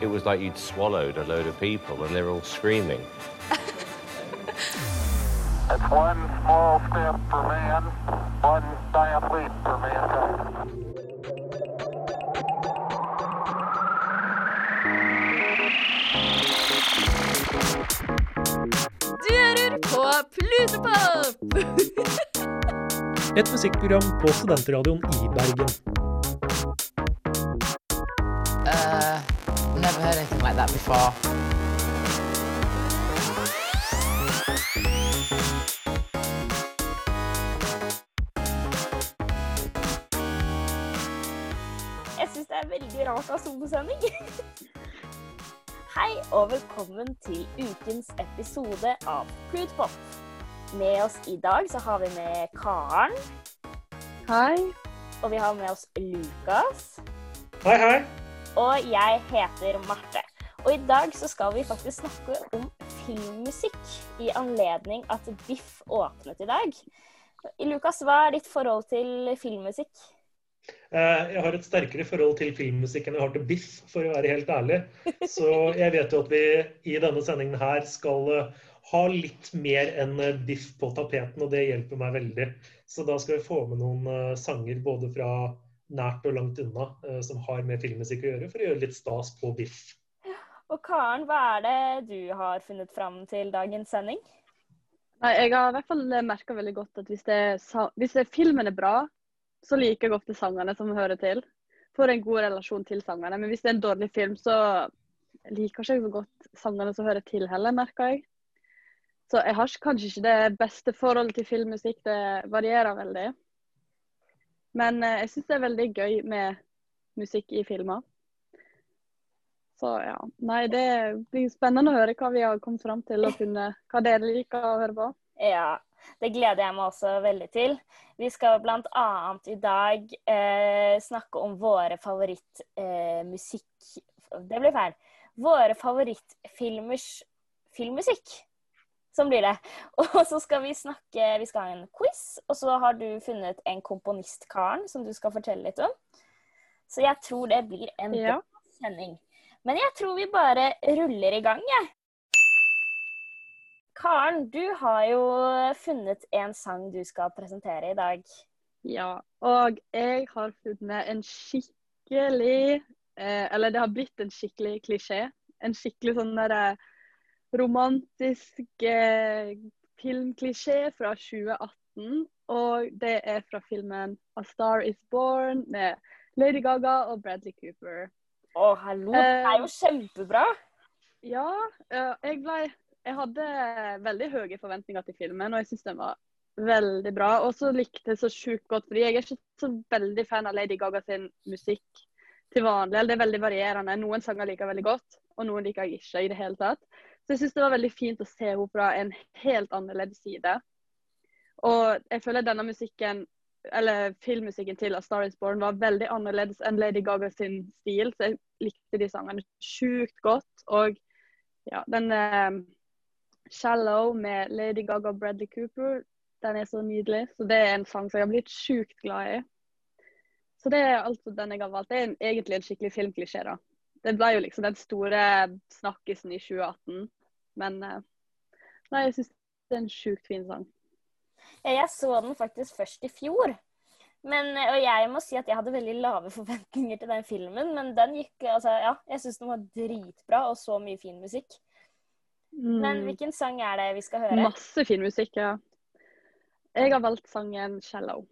it was like you'd swallowed a load of people and they're all screaming. It's one small step for man, one giant leap for mankind. Du hører på Plutopop! Et musikkprogram på studentradioen i Bergen. Before. Jeg syns det er veldig rart å ha solosending. Hei og velkommen til ukens episode av Prudpop. Med oss i dag så har vi med Karen, Hei. og vi har med oss Lukas. Hei, hei. Og jeg heter Marte. Og i dag så skal vi faktisk snakke om filmmusikk i anledning at Biff åpnet i dag. Lukas, hva er ditt forhold til filmmusikk? Eh, Jeg har et sterkere forhold til filmmusikk enn jeg har til Biff, for å være helt ærlig. Så jeg vet jo at vi i denne sendingen her skal eh, ha litt mer enn eh, Biff på tapeten, og det hjelper meg veldig. Så da skal vi få med noen sanger både fra nært og langt unna som har med filmmusikk å gjøre, for å gjøre litt stas på Biff. Og Karen, hva er det du har funnet fram til dagens sending? Nei, jeg har i hvert fall merka veldig godt at hvis, det hvis det filmen er bra, så liker jeg ofte sangene som hører til. Får en god relasjon til sangene. Men hvis det er en dårlig film, så liker ikke jeg så godt sangene som hører til heller, merker jeg. Så jeg har kanskje ikke det beste forholdet til filmmusikk. Det varierer veldig. Men eh, jeg syns det er veldig gøy med musikk i filmer. Så ja. Nei, det blir spennende å høre hva vi har kommet fram til, og funnet hva dere liker å høre på. Ja, det gleder jeg meg også veldig til. Vi skal bl.a. i dag eh, snakke om våre favorittmusikk... det blir feil. Våre favorittfilmers filmmusikk. Sånn blir det. Og så skal vi snakke Vi skal ha en quiz, og så har du funnet en komponistkaren som du skal fortelle litt om. Så jeg tror det blir en Ja. bra sending. Men jeg tror vi bare ruller i gang, jeg. Karen, du har jo funnet en sang du skal presentere i dag. Ja, og jeg har funnet en skikkelig eh, Eller det har blitt en skikkelig klisjé. En skikkelig sånn derre romantisk eh, filmklisjé fra 2018. Og det er fra filmen 'A Star Is Born' med Lady Gaga og Bradley Cooper. Å, hallo! Det er jo kjempebra! Ja, jeg ble Jeg hadde veldig høye forventninger til filmen, og jeg syns den var veldig bra. Og så likte jeg så sjukt godt, fordi jeg er ikke så veldig fan av Lady Gaga sin musikk til vanlig. Eller det er veldig varierende. Noen sanger liker jeg veldig godt, og noen liker jeg ikke i det hele tatt. Så jeg syns det var veldig fint å se henne fra en helt annerledes side. Og jeg føler denne musikken, eller filmmusikken til A Star Is Born var veldig annerledes enn Lady Gaga sin stil, så jeg likte de sangene sjukt godt. Og ja, den eh, 'Shallow' med Lady Gaga og Bradley Cooper, den er så nydelig. Så det er en sang som jeg har blitt sjukt glad i. Så det er altså den jeg har valgt. Det er en, egentlig en skikkelig filmklisjé, da. Det ble jo liksom den store snakkisen i 2018. Men uh, nei, jeg syns det er en sjukt fin sang. Jeg så den faktisk først i fjor. Men, eh, og jeg må si at jeg hadde veldig lave forventninger til den filmen, men den gikk altså, Ja, jeg syns den var dritbra, og så mye fin musikk. Men Mm. hvilken sang er det vi skal høre? Masse fin musikk, ja. Jeg har valgt sangen 'Shallow'.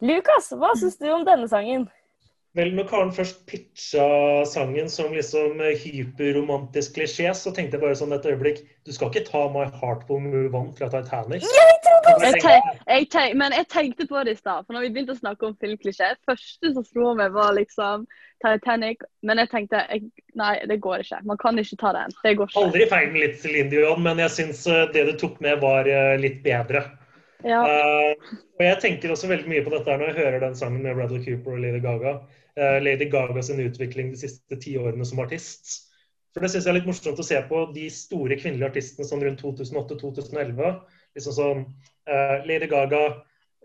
Lukas, hva syns du om denne sangen? Vel, når Karen først pitcha sangen som liksom hyperromantisk klisjé, så tenkte jeg bare sånn et øyeblikk Du skal ikke ta My Heart Will Move On fra Titanic? Jeg tenk, jeg tenk, men jeg tenkte på det i stad, for når vi begynte å snakke om filmklisjé første som slo meg, var liksom Titanic. Men jeg tenkte jeg, nei, det går ikke. Man kan ikke ta den. Det går ikke. Aldri feil med litt Celine Dion, men jeg syns eh, det du tok med, var eh, litt bedre. Ja. Uh, og jeg tenker også veldig mye på dette når jeg hører den sangen med Bradley Cooper og Lady Gaga. Uh, Lady Gaga sin utvikling de siste ti årene som artist. For det syns jeg er litt morsomt å se på de store kvinnelige artistene sånn rundt 2008-2011. Liksom sånn Lady Gaga,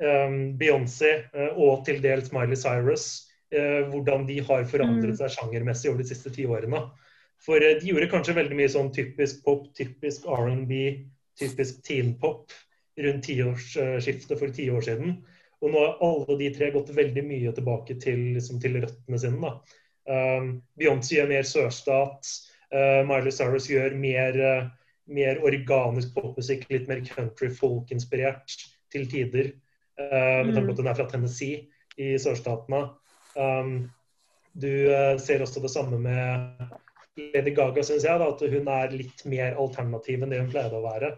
eh, Beyoncé eh, og til dels Miley Cyrus. eh, hvordan de har forandret seg sjangermessig over de siste ti årene. For eh, de gjorde kanskje veldig mye sånn typisk pop, typisk R&B, typisk teen-pop rundt tiårsskiftet for ti år siden. Og nå har alle de tre gått veldig mye tilbake til, liksom, til røttene sine. da. Um, Beyoncé gjør mer sørstat. Uh, Miley Cyrus gjør mer, uh, mer organisk popmusikk, litt mer country folk-inspirert til tider. Uh, med tanke på at hun er fra Tennessee i sørstatene. Um, du uh, ser også det samme med Lady Gaga, syns jeg. Da, at hun er litt mer alternativ enn det hun pleide å være.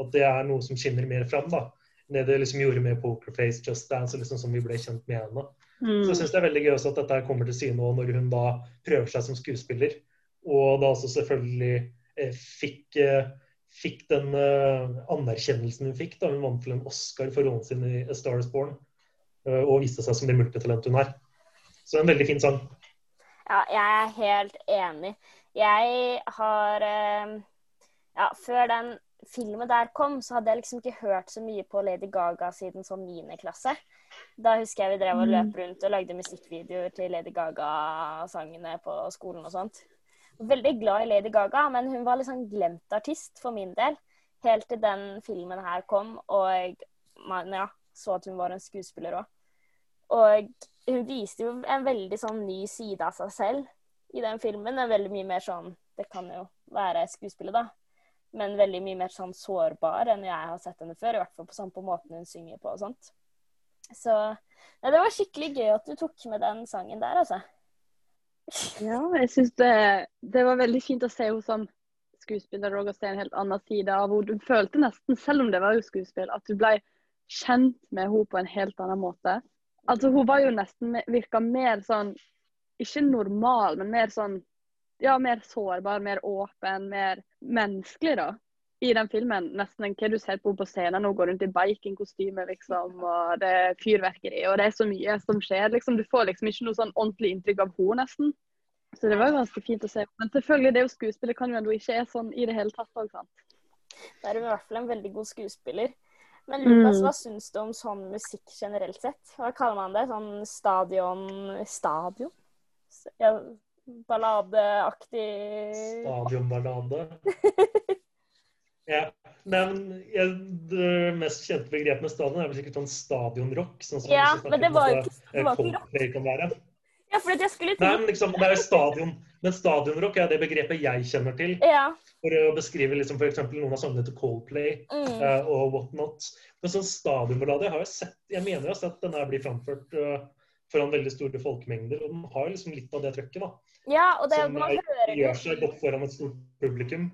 At det er noe som skinner mer fram. da. Det det liksom gjorde med Pokerface, Just Dance, liksom som vi ble kjent med henne. Mm. Så jeg syns det er veldig gøy også at dette kommer til syne når hun da prøver seg som skuespiller. Og da også selvfølgelig fikk, eh, fikk den eh, anerkjennelsen hun fikk da hun vant til en Oscar for rollen sin i A Star Is Born. eh, og viste seg som det multitalentet hun er. Så en veldig fin sang. Ja, jeg er helt enig. Jeg har eh, Ja, før den filmen der kom, så hadde jeg liksom ikke hørt så mye på Lady Gaga siden sånn klasse. Da husker jeg vi drev og løp rundt og lagde musikkvideoer til Lady Gaga-sangene på skolen og sånt. Veldig glad i Lady Gaga, men hun var sånn glemt artist for min del. Helt til den filmen her kom, og man ja, så at hun var en skuespiller òg. Og hun viste jo en veldig sånn ny side av seg selv i den filmen. En veldig mye mer sånn Det kan jo være skuespiller, da. Men veldig mye mer sånn sårbar enn jeg har sett henne før. I hvert fall på, sånn på måten hun synger på og sånt. Så nei, det var skikkelig gøy at du tok med den sangen der, altså. Ja, jeg syns det, det var veldig fint å se henne som skuespiller og å se en helt annen side av henne. Du følte nesten, selv om det var jo skuespill, at du ble kjent med henne på en helt annen måte. Altså, Hun var jo nesten virka mer sånn Ikke normal, men mer sånn Ja, mer sårbar, mer åpen, mer menneskelig, da. I den filmen, nesten enn hva du ser på henne på scenen. Hun går rundt i bikingkostyme, liksom, og det er fyrverkeri, og det er så mye som skjer. liksom. Du får liksom ikke noe sånn ordentlig inntrykk av henne, nesten. Så det var jo ganske fint å se. Men selvfølgelig, det å skuespille kan jo hun ikke er sånn i det hele tatt Også, sant. Da er hun i hvert fall en veldig god skuespiller. Men Lukas, Mm. hva syns du om sånn musikk generelt sett? Hva kaller man det? Sånn stadion Stadion? Ja, balladeaktig Stadionballade. Ja. Men jeg, det mest kjente begrepet med stadion er vel sikkert sånn stadionrock. Sånn som Ja, men det var jo ikke, det var ikke rock. Kan være. Ja, for jeg skulle Nei, til men liksom, det er stadion. Men stadionrock er det begrepet jeg kjenner til Ja. for å beskrive liksom eksempel noen av sangene til Coldplay Mm. uh, og whatnot. Men sånn stadionballade jeg har jo sett, jeg mener jeg har sett denne her bli framført uh, foran veldig store folkemengder. Og den har liksom litt av det trøkket, da. ja, og det, Som man eh, hører gjør seg godt foran et stort publikum.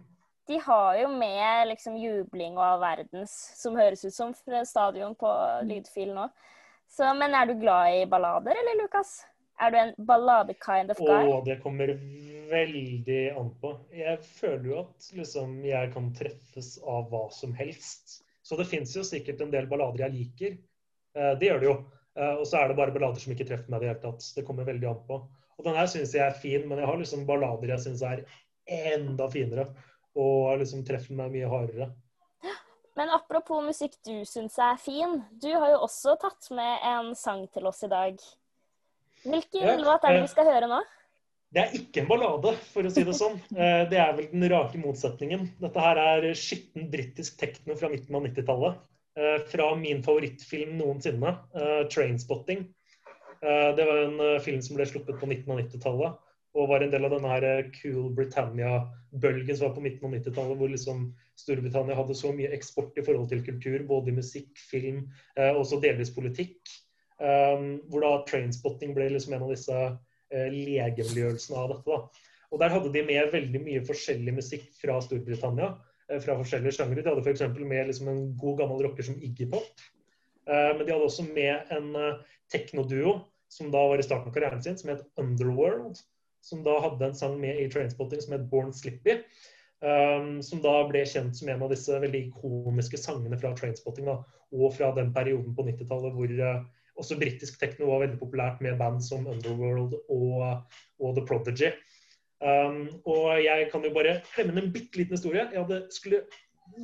De har jo med liksom jubling og all verdens som høres ut som fra stadion på lydfil nå. Så, men er du glad i ballader, eller, Lukas? Er du en ballade-kind of guy? Å, det kommer veldig an på. Jeg føler jo at liksom, jeg kan treffes av hva som helst. Så det fins jo sikkert en del ballader jeg liker. Eh, det gjør det jo. Eh, og så er det bare ballader som ikke treffer meg i det hele tatt. Det kommer veldig an på. Og den her syns jeg er fin, men jeg har liksom ballader jeg syns er enda finere. Og liksom treffer meg mye hardere. Men apropos musikk du syns er fin. Du har jo også tatt med en sang til oss i dag. Hvilken Ja, låt er det eh, vi skal høre nå? Det er ikke en ballade, for å si det sånn. Eh, Det er vel den rake motsetningen. Dette her er skitten britisk tekno fra midten av 90-tallet. Eh, Fra min favorittfilm noensinne, 'Trainspotting'. Det var en film som ble sluppet på midten av 90-tallet. Og var en del av denne her eh, Cool Britannia-bølgen som var på midten av 90-tallet. Hvor liksom Storbritannia hadde så mye eksport i forhold til kultur, både i musikk, film eh, og også delvis politikk. Um, hvor da Trainspotting ble liksom en av disse eh, legemliggjørelsene av dette. da. Og Der hadde de med veldig mye forskjellig musikk fra Storbritannia. eh, Fra forskjellige sjanger. De hadde f.eks. med liksom en god gammel rocker som Iggy Pop. Eh, Men de hadde også med en eh, teknoduo som da var i starten av karrieren sin, som het Underworld. Som da hadde en sang med i Trainspotting som het Born Slippy. Um, som da ble kjent som en av disse veldig ikoniske sangene fra Trainspotting. da, Og fra den perioden på 90-tallet hvor uh, også britisk tekno var veldig populært med band som Underworld og, og The Prodigy. Um, og jeg kan jo bare klemme inn en bitte liten historie. Jeg hadde, skulle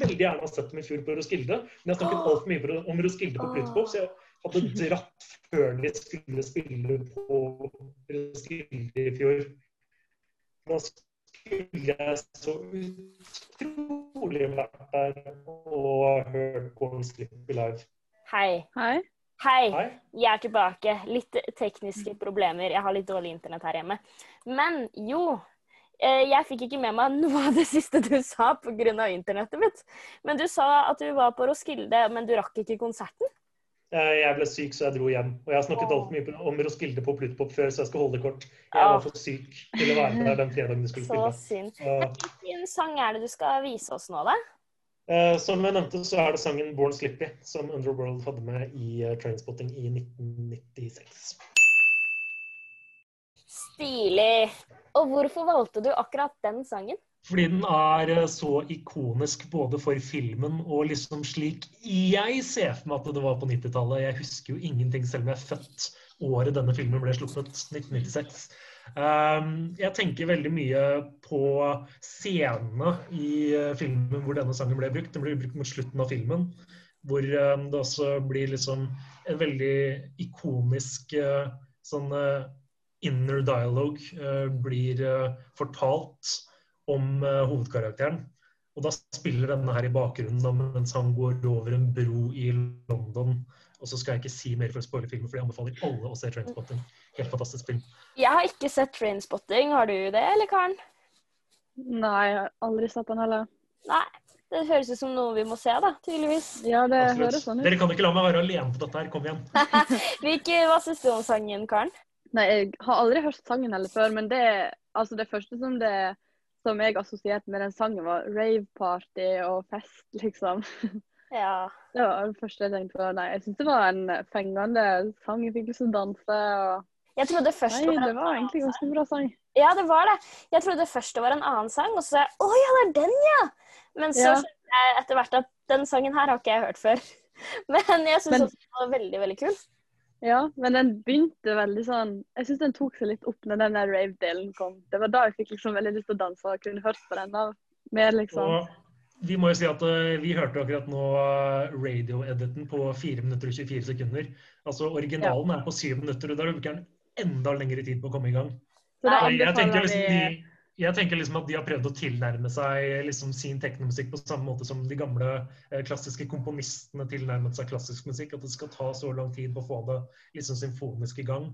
veldig gjerne ha sett dem i fjor på Roskilde, men jeg snakket altfor mye om Roskilde på Plutopop, så jeg hadde dratt før de skulle spille på Roskilde i fjor. Da skulle jeg så utrolig vært der og hørt Born Slippy live. Hei. Hei. Hei. Hei. Jeg er tilbake. Litt tekniske problemer. Jeg har litt dårlig internett her hjemme. Men jo. eh, Jeg fikk ikke med meg noe av det siste du sa pga. internettet mitt. Men du sa at du var på Roskilde, men du rakk ikke konserten? Jeg ble syk, så jeg dro hjem. Og jeg har snakket altfor mye om Roskilde på Plutpop før, så jeg skal holde det kort. Jeg var for syk til å være der den fredagen de skulle Så synd. Hvilken sang er det du skal vise oss nå, da? eh, som jeg nevnte, så er det sangen 'Born Slippy' som Underworld hadde med i eh, Trainspotting i 1996. Stilig. Og hvorfor valgte du akkurat den sangen? Fordi den er eh, så ikonisk både for filmen og liksom slik jeg ser for meg at det var på 90-tallet. Jeg husker jo ingenting, selv om jeg er født året denne filmen ble sluppet, 1996. Um, jeg tenker veldig mye på scenene i eh, filmen hvor denne sangen ble brukt. Den ble brukt mot slutten av filmen, hvor eh, det også blir liksom en veldig ikonisk eh, sånn inner dialogue blir fortalt om eh, hovedkarakteren. Og da spiller denne her i bakgrunnen da, mens han går over en bro i London. Og så skal jeg ikke si mer for å spoile filmen, for jeg anbefaler alle å se Trainspotting. Helt fantastisk film. Jeg har ikke sett Trainspotting. Har du det, eller Karen? Nei, jeg har aldri sett den heller. Nei. Det høres ut som noe vi må se, da. Tydeligvis. Ja, det Absolutt. høres sånn ut. Dere kan ikke la meg være alene på dette her. Kom igjen. Hvilke, hva syns du om sangen, Karen? Nei, jeg har aldri hørt sangen heller før, men det, altså det første som, det, som jeg assosierte med den sangen, var rave-party og fest, liksom. Ja. Det var det første jeg tenkte på. Nei, jeg syns det var en fengende sang. Jeg fikk lyst til å danse. og... Jeg trodde først Nei, det var egentlig en ganske bra sang. Ja, det var det. Jeg trodde først det var en annen sang, og så sa jeg å ja, det er den, ja! Men så Ja. skjønte jeg etter hvert at den sangen her har ikke jeg hørt før. Men jeg syns også den var veldig, veldig kul. Ja, men den begynte veldig sånn Jeg syns den tok seg litt opp når den der rave-delen kom. Det var da jeg fikk liksom veldig lyst til å danse og kunne hørt på den. da. Mer liksom Og vi må jo si at uh, vi hørte akkurat nå eh, radio-editen på 4 minutter og 24 sekunder. Altså Originalen er på 7 minutter, og da bruker den enda lengre tid på å komme i gang. Så da anbefaler liksom vi jeg tenker liksom at de har prøvd å tilnærme seg liksom sin teknomusikk på samme måte som de gamle eh, klassiske komponistene tilnærmet seg klassisk musikk. At det skal ta så lang tid på å få det liksom symfonisk i gang.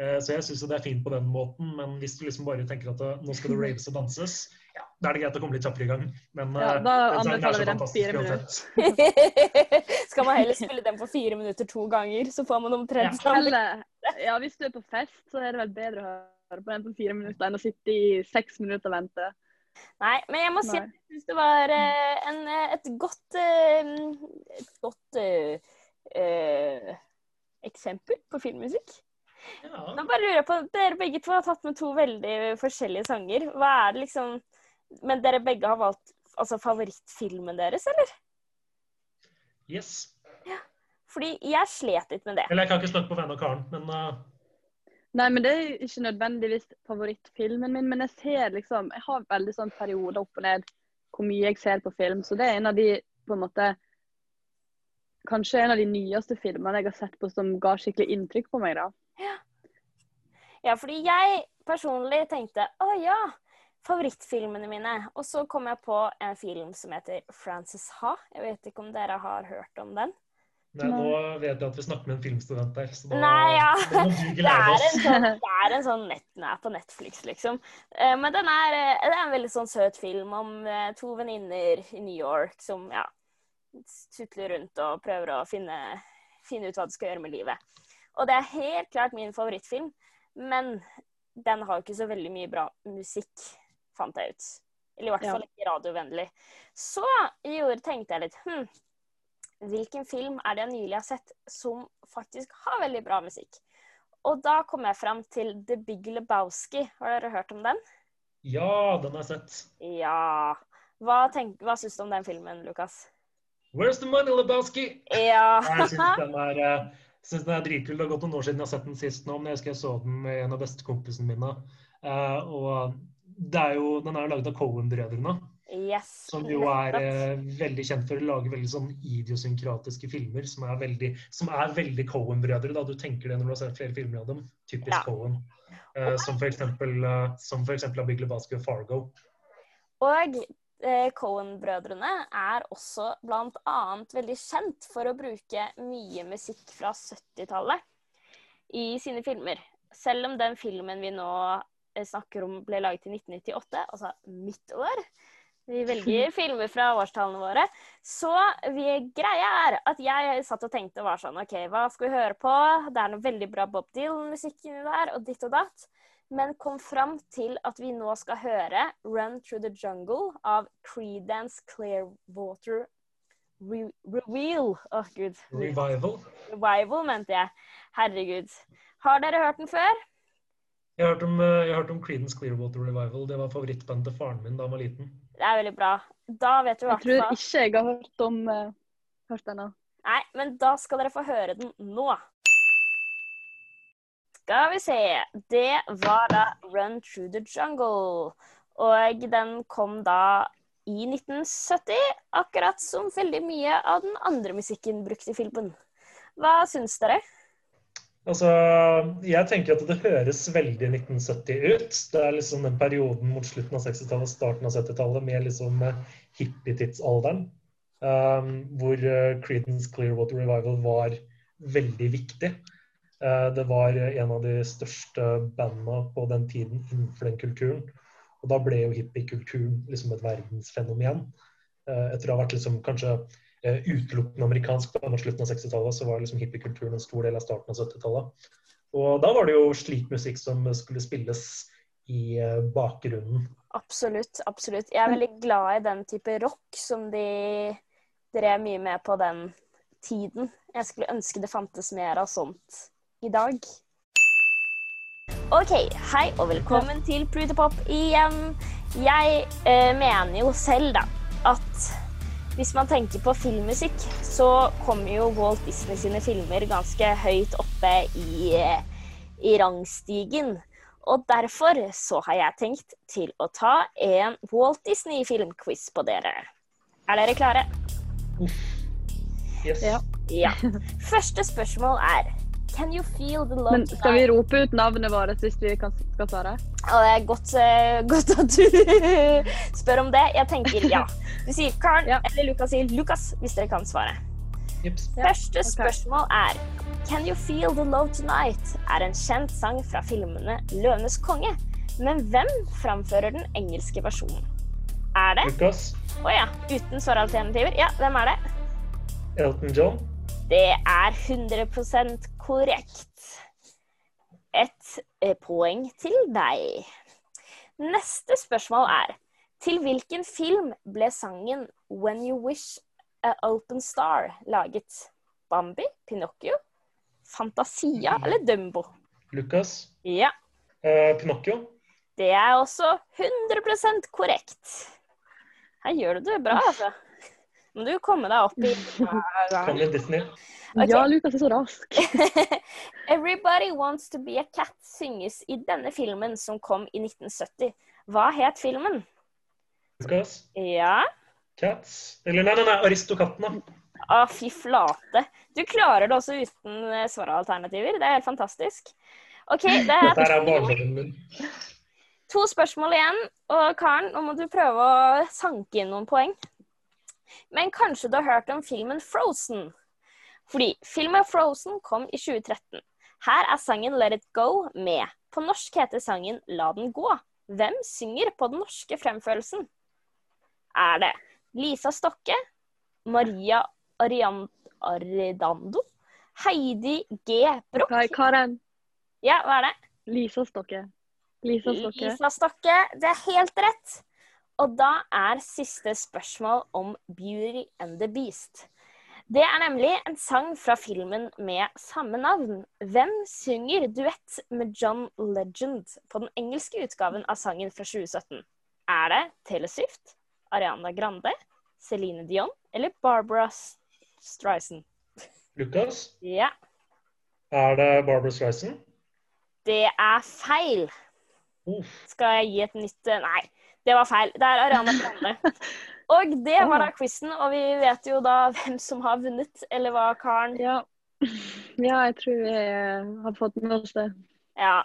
Eh, så jeg syns det er fint på den måten, men hvis du liksom bare tenker at eh, nå skal det raves og danses, ja, da er det greit å komme litt kjappere i gang. Men Ja, da er anbefaler vi fantastisk fire minutter. Skal man heller spille den på fire minutter to ganger, så får man omtrent Ja. samme ja, hvis du er på fest, så er det vel bedre å høre på den på fire minutter enn å sitte i seks minutter og vente. Nei, men jeg må si at jeg syns det var eh, en, eh, et godt eh, Et godt eh, eh, eksempel på filmmusikk. Ja. Nå bare lurer jeg på, Dere begge to har tatt med to veldig forskjellige sanger. Hva er det liksom Men dere begge har valgt altså, favorittfilmen deres, eller? Yes. Ja. Fordi jeg slet litt med det. Eller jeg kan ikke snakke på vegne av Karen, men eh, Nei, men det er ikke nødvendigvis favorittfilmen min, men jeg ser liksom Jeg har veldig sånn perioder opp og ned hvor mye jeg ser på film, så det er en av de på en måte Kanskje en av de nyeste filmene jeg har sett på som ga skikkelig inntrykk på meg, da. Ja, fordi jeg personlig tenkte å ja, favorittfilmene mine. Og så kom jeg på en film som heter Frances Ha. Jeg vet ikke om dere har hørt om den? Nei, nå vet jeg at vi snakker med en filmstudent der, så da Nei, ja. det må du Det lære er oss. en sånn, det er en sånn nett, den er på Netflix, liksom. Eh, Men den er, eh, det er en veldig sånn søt film om eh, to venninner i New York som ja, tutler rundt og prøver å finne, finne ut hva de skal gjøre med livet. Og det er helt klart min favorittfilm, men den har jo ikke så veldig mye bra musikk, fant jeg ut. Eller i hvert Ja. fall ikke radiovennlig. Så i tenkte jeg litt hm, hvilken film er det jeg nylig har sett som faktisk har veldig bra musikk? Og da kom jeg fram til The Big Lebowski. Har dere hørt om den? Ja, den har jeg sett. Ja. Hva, tenk, hva syns du om den filmen, Lukas? Where's the money, Lebowski? Ja. Jeg syns den eh, den er dritkul. Det har gått noen år siden jeg har sett den sist nå, men jeg husker jeg så den med en av bestekompisene mine. Uh, og det er jo, den er jo laget av Cohen-brødrene. Yes. Som jo er eh, veldig kjent for å lage veldig sånn idiosynkratiske filmer, som er veldig, som er veldig Cohen-brødre. Du tenker det når du har sett flere filmer av dem. Typisk Ja. Cohen. Eh, som eh, som av Big Lebowski og Fargo. Og eh, Cohen-brødrene er også annet veldig kjent for å bruke mye musikk fra 70-tallet i sine filmer. Selv om den filmen vi nå eh, snakker om ble laget i 1998, altså mitt år Vi velger filmer fra årstallene våre. Så vi, greia er at jeg satt og tenkte og var sånn OK, hva skal vi høre på? Det er noe veldig bra Bob Dylan-musikk inni der, og ditt og datt. Men kom fram til at vi nå skal høre 'Run Through the Jungle' av Creedence Clearwater Re Reveal. Åh, gud. Revival. Revival, mente jeg. Herregud. Har dere hørt den før? Jeg har hørt om, eh, jeg har hørt om Creedence Clearwater Revival. Det var favorittbandet til faren min da han var liten. Det er veldig bra. Da vet du hva. Jeg tror ikke jeg har hørt om uh, hørt denne. Nei, men da skal dere få høre den nå. Skal vi se. Det var da 'Run Through the Jungle'. Og den kom da i 1970, akkurat som veldig mye av den andre musikken brukt i filmen. Hva syns dere? Altså, jeg tenker at det høres veldig 1970 ut. Det er liksom den perioden mot slutten av 60-tallet, starten av 70-tallet, med liksom eh, hippietidsalderen. Um, hvor uh, Creedence Clearwater Revival var veldig viktig. Uh, det var en av de største bandene på den tiden innenfor den kulturen. Og da ble jo hippiekulturen liksom et verdensfenomen. Uh, etter å ha vært liksom kanskje eh, utelukkende amerikansk på slutten av 60-tallet, så var liksom hippiekulturen en stor del av starten av 70-tallet. Og da var det jo slik musikk som skulle spilles i eh, bakgrunnen. Absolutt. absolutt. Jeg er veldig glad i den type rock som de drev mye med på den tiden. Jeg skulle ønske det fantes mer av sånt i dag. OK, hei og velkommen til Prutepop igjen. Jeg eh, mener jo selv, da, at hvis man tenker på filmmusikk, så kommer jo Walt Disney sine filmer ganske høyt oppe i, i rangstigen. Og derfor så har jeg tenkt til å ta en Walt Disney-filmquiz på dere. Er dere klare? Yes. Ja. Ja. Første spørsmål er Can you feel the love Men skal vi rope ut navnet vårt hvis vi kan, skal svare? Og det er godt, eh, godt at du spør om det. Jeg tenker ja. Du sier Karen, Ja. eller Lukas sier Lukas, hvis dere kan svare. Ja, Første spørsmål er Can You Feel The Love Tonight er en kjent sang fra filmene Løvenes konge. Men hvem framfører den engelske versjonen? Er det Lukas, Å ja, uten svaralternativer. Ja, hvem er det? Elton John, Det er 100 korrekt. Et eh, poeng til deg. Neste spørsmål er Til hvilken film ble sangen 'When You Wish a Open Star' laget? Bambi, Pinocchio, Fantasia eller Dumbo? Lukas, Ja, eh, Pinocchio. det er også 100 korrekt. Her gjør du det bra, altså. Må du komme deg opp i Kongen Disney. Ok. Ja, Lukas er så rask. 'Everybody Wants To Be A Cat' synges i denne filmen som kom i 1970. Hva het filmen? Lukas, Ja? Cats. Eller nei, nei, nei, Aristokattene. Å, fy flate. Du klarer det også uten eh, svaralternativer. Det er helt fantastisk. OK, det Dette er er to spørsmål igjen. Og Karen, nå må du prøve å sanke inn noen poeng. Men kanskje du har hørt om filmen Frozen? Fordi filmen Frozen kom i 2013. Her er sangen Let It Go med. På norsk heter sangen La den gå. Hvem synger på den norske fremførelsen? Er det Lisa Stokke, Maria Aridando, Heidi G. Broch Ok, Karen. Ja, hva er det? Lisa Stokke. Lisa Stokke. Lisa Stokke. Det er helt rett. Og da er siste spørsmål om Beauty and the Beast. Det er nemlig en sang fra filmen med samme navn. Hvem synger duett med John Legend på den engelske utgaven av sangen fra 2017? Er det Taylor Swift, Ariana Grande, Celine Dion eller Barbara Streisand? Lukas, Ja, er det Barbara Streisand? det er feil. Uff. Skal jeg gi et nytt eh, Nei, det var feil. Det er Ariana Grande. Og det var da quizen, og vi vet jo da hvem som har vunnet. Eller hva, Karen? Ja. ja, jeg tror vi eh, har fått med oss det. Ja.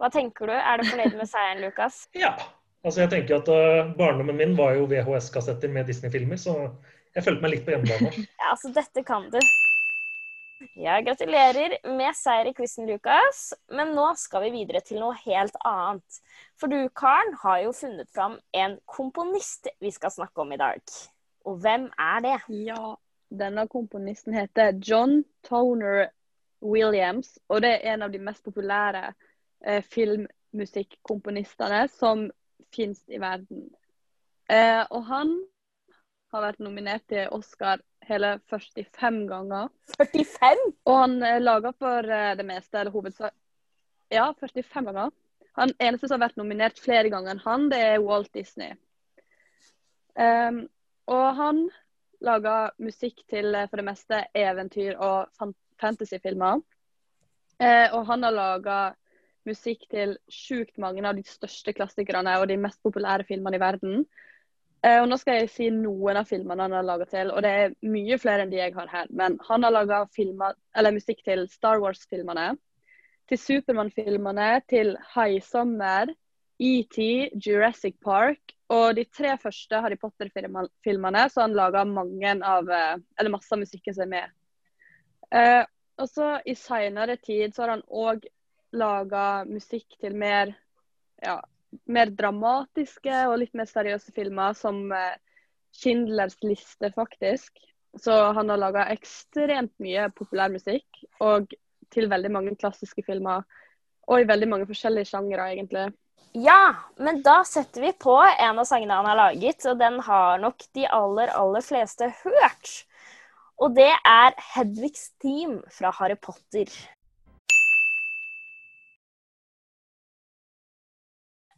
Hva tenker du? Er du fornøyd med seieren, Lukas? Ja. Altså, jeg tenker at uh, Barndommen min var jo VHS-kassetter med Disney-filmer, så jeg følte meg litt på hjemmebane. Ja, altså, dette kan du. Ja, gratulerer med seier i quizen, Lukas. Men nå skal vi videre til noe helt annet. For du, Karen, har jo funnet fram en komponist vi skal snakke om i dag. Og hvem er det? Ja, denne komponisten heter John Toner Williams, og det er en av de mest populære eh, filmmusikkomponistene som finnes i verden. Eh, og han har vært nominert til Oscar hele 45 ganger. 45? Og han eh, lager for eh, det meste, eller hovedsak Ja, 45 ganger. Han eneste som har vært nominert flere ganger enn han, det er Walt Disney. Um, og han lager musikk til eh, for det meste eventyr og fantasyfilmer. Uh, og han har laga musikk til sjukt mange av de største klassikerne og de mest populære filmene i verden. Eh, og nå skal jeg si noen av filmene han har laga til, og det er mye flere enn de jeg har her. Men han har laga musikk til Star Wars-filmene, til Supermann-filmene, til High Summer, ET, Jurassic Park og de tre første Harry Potter-filmene, så han laga eh, masse av musikken som er med. Eh, og så I seinere tid så har han òg laga musikk til mer, ja, mer dramatiske og litt mer seriøse filmer, som eh, Schindlers liste, faktisk. Så han har laga ekstremt mye populærmusikk, og til veldig mange klassiske filmer. Og i veldig mange forskjellige sjangere, egentlig. Ja, men da setter vi på en av sangene han har laget, og den har nok de aller, aller fleste hørt. Og det er Hedvigs Team fra Harry Potter.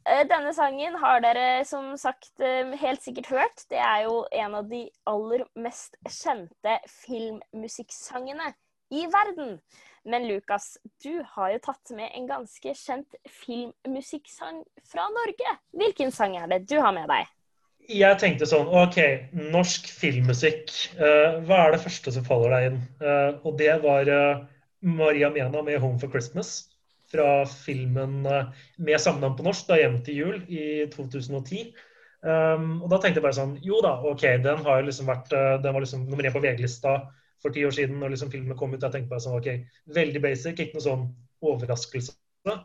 Denne sangen har dere som sagt eh, helt sikkert hørt. Det er jo en av de aller mest kjente filmmusikksangene i verden. Men Lukas, du har jo tatt med en ganske kjent filmmusikksang fra Norge. Hvilken sang er det du har med deg? Jeg tenkte sånn OK, norsk filmmusikk. eh, hva er det første som faller deg inn? Eh, og det var eh, Maria Mena med 'Home for Christmas' fra filmen eh, med samme navn på norsk, da 'Hjem til jul' i 2010. Um, og da tenkte jeg bare sånn Jo da, OK, den har jo liksom vært eh, Den var liksom nummer én på VG-lista for ti år siden når liksom filmen kom ut. Jeg tenkte bare sånn OK, veldig basic, ikke noe sånn overraskelse. Uh,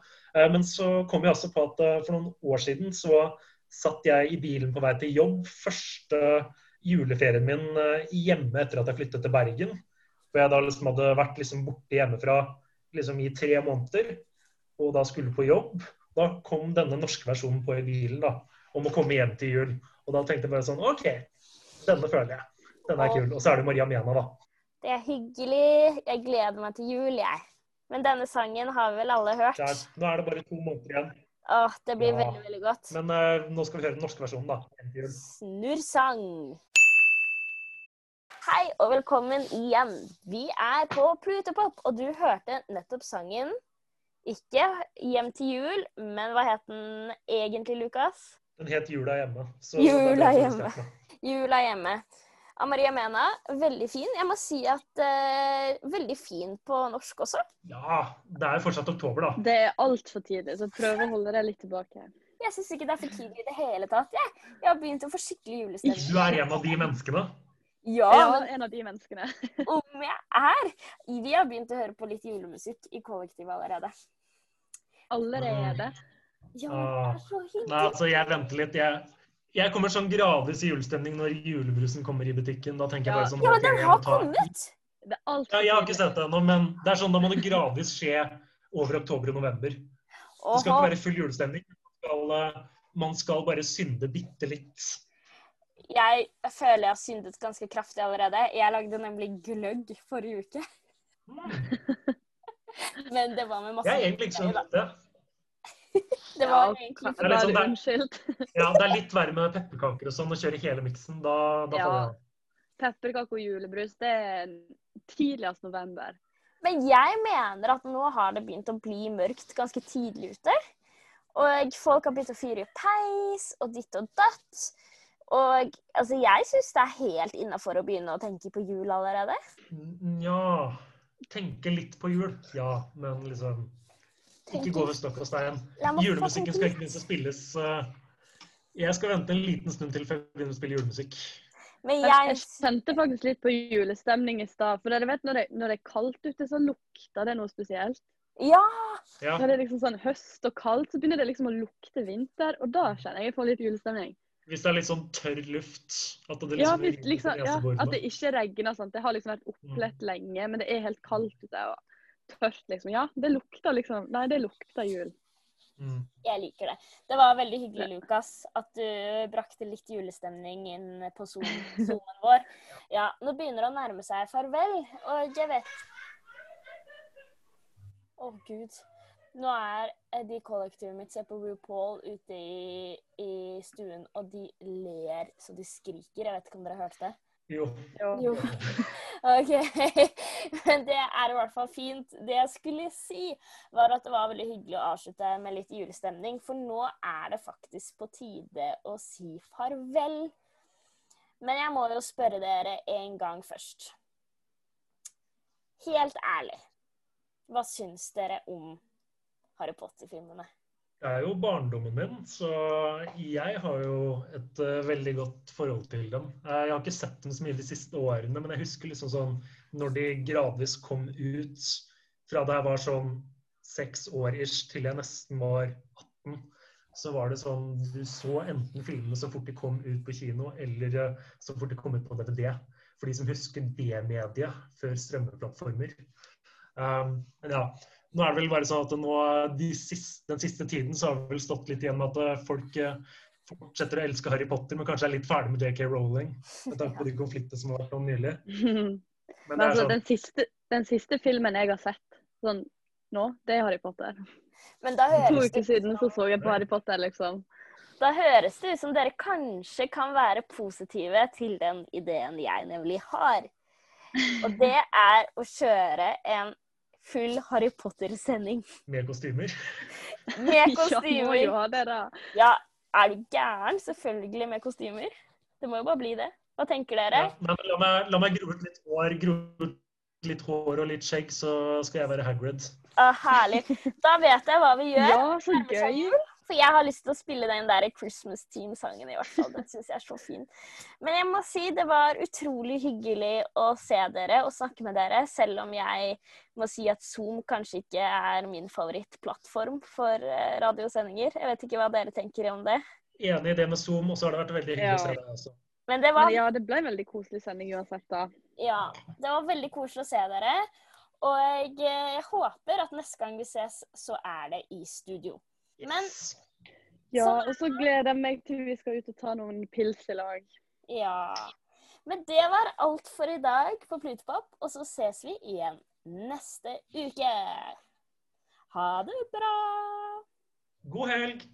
men så kom jeg også på at uh, for noen år siden så satt jeg i bilen på vei til jobb første juleferien min uh, hjemme etter at jeg flyttet til Bergen. For jeg da liksom hadde vært liksom borte hjemmefra liksom i tre måneder og da skulle på jobb. Da kom denne norske versjonen på i bilen da, om å komme hjem til jul. Og da tenkte jeg bare sånn OK, denne føler jeg. Denne er kul. Og så er det Maria Mena, da. Det er hyggelig. Jeg gleder meg til jul, jeg. Men denne sangen har vel alle hørt? Er, nå er det bare to måneder igjen. Åh, det blir Ja. veldig, veldig godt. Men uh, nå skal vi høre den norske versjonen, da. Snurrsang. Hei og velkommen igjen. Vi er på Plutopop, og du hørte nettopp sangen ikke 'Hjem til jul', men hva het den egentlig, Lukas? Den het 'Jula hjemme'. Så Jula det det hjemme. 'Jula hjemme'. Av Maria Mena. Veldig fin. Jeg må si at uh, Veldig fin på norsk også. Ja, det er fortsatt oktober, da. Det er altfor tidlig, så prøv å holde deg litt tilbake. Jeg syns ikke det er for tidlig i det hele tatt. Jeg, jeg har begynt å få skikkelig julestemning. Du er en av de menneskene. Ja, Ja, en av de menneskene. om jeg er Vi har begynt å høre på litt julemusikk i kollektivet allerede. Allerede. Ja, det er så hyggelig. Nei, altså, jeg venter litt. Jeg, jeg kommer sånn gradvis i julestemning når julebrusen kommer i butikken. Da tenker jeg bare sånn Ja, den har kommet! Ja, jeg har ikke sett det ennå, men det er sånn, da må det gradvis skje over oktober og november. Det skal ikke være full julestemning. Eh, man skal bare synde bitte litt. Jeg føler jeg har syndet ganske kraftig allerede. Jeg lagde nemlig gløgg forrige uke. Men det var med masse Jeg er egentlig ikke så da. ute. Det var egentlig Det er bare Unnskyld. Ja, det er litt verre med pepperkaker og sånn, å kjøre hele miksen. Da, da Ja. faller jeg av. Pepperkake og julebrus, det er tidligst november. Men jeg mener at nå har det begynt å bli mørkt ganske tidlig ute. Og folk har begynt å fyre i peis og ditt og datt. Og altså, jeg syns det er helt innafor å begynne å tenke på jul allerede. Nja Tenke litt på jul, ja. Men liksom Ikke gå over stokk og stein. Julemusikken skal ikke minst spilles eh, Jeg skal vente en liten stund til før jeg begynner å spille julemusikk. Men Jeg, jeg kjente faktisk litt på julestemning i stad. For dere vet, når det, når det er kaldt ute, så lukter det noe spesielt. Ja! Ja, Når det er liksom sånn høst og kaldt, så begynner det liksom å lukte vinter. Og da kjenner jeg jeg får litt julestemning. Hvis det er litt sånn tørr luft. At det Ja, liksom hvis, liksom, ja. At det ikke regner. Sant? Det har liksom vært opplett lenge, men det er helt kaldt ute og tørt. liksom. Ja, det lukter liksom Nei, det lukter jul. Mm. Jeg liker det. Det var veldig hyggelig, Lukas, at du brakte litt julestemning inn på sonen vår. Ja, nå begynner det å nærme seg farvel, og jeg vet Å, gud. Nå er eh, de kollektivet mitt ser på RuPaul ute i, i stuen, og de ler så de skriker. Jeg vet ikke om dere hørte det? Jo. Jo. OK. Men det er i hvert fall fint. Det jeg skulle si, var at det var veldig hyggelig å avslutte med litt julestemning. For nå er det faktisk på tide å si farvel. Men jeg må jo spørre dere en gang først. Helt ærlig, hva syns dere om Harry Potter-filmene? Det er jo barndommen min, så jeg har jo et uh, veldig godt forhold til dem. Eh, jeg har ikke sett dem så mye de siste årene, men jeg husker liksom sånn når de gradvis kom ut fra da jeg var sånn seks år ish til jeg nesten var 18, så var det sånn Du så enten filmene så fort de kom ut på kino, eller eh, så fort de kom ut på DVD. For de som husker det mediet før strømmeplattformer. Um, men ja, nå er det vel bare sånn at nå, de siste, den siste tiden så har det vel stått litt igjen med at eh, folk eh, fortsetter å elske Harry Potter, men kanskje er litt ferdig med JK Rowling. Med tanke på de konfliktene som har vært om nylig. Men Men altså, sånn, den siste, den siste filmen jeg har sett sånn nå, det er Harry Potter. Men da To uker siden så så jeg på Harry Potter, liksom. da høres det ut som dere kanskje kan være positive til den ideen jeg nemlig har. Og det er å kjøre en full Harry Potter-sending med kostymer. med kostymer. Ja, må jo ha det, da. Ja, er du gæren? Selvfølgelig med kostymer. Det må jo bare bli det. Hva tenker dere? Ja, nei, men la, meg, la meg gro ut litt hår, gro ut litt hår og litt skjegg, så skal jeg være Hagrid. Ah, herlig. Da vet jeg hva vi gjør. Ja, så gøy. For jeg har lyst til å spille den der Christmas Team-sangen, i hvert fall. Den syns jeg er så fin. Men jeg må si det var utrolig hyggelig å se dere og snakke med dere, selv om jeg må si at Zoom kanskje ikke er min favorittplattform for eh, radiosendinger. Jeg vet ikke hva dere tenker om det. Enig i det med Zoom, og så har det vært veldig hyggelig Ja. å se deg også. Men det var, Men ja, det ble en veldig koselig sending uansett, da. ja, det var veldig koselig å se dere. Og eh, jeg håper at neste gang vi ses, så er det i studio. Men Ja, Sånn og så gleder jeg meg til vi skal ut og ta noen pils i lag. Ja. Men det var alt for i dag på Plutepop, og så ses vi igjen neste uke. Ha det bra! God helg!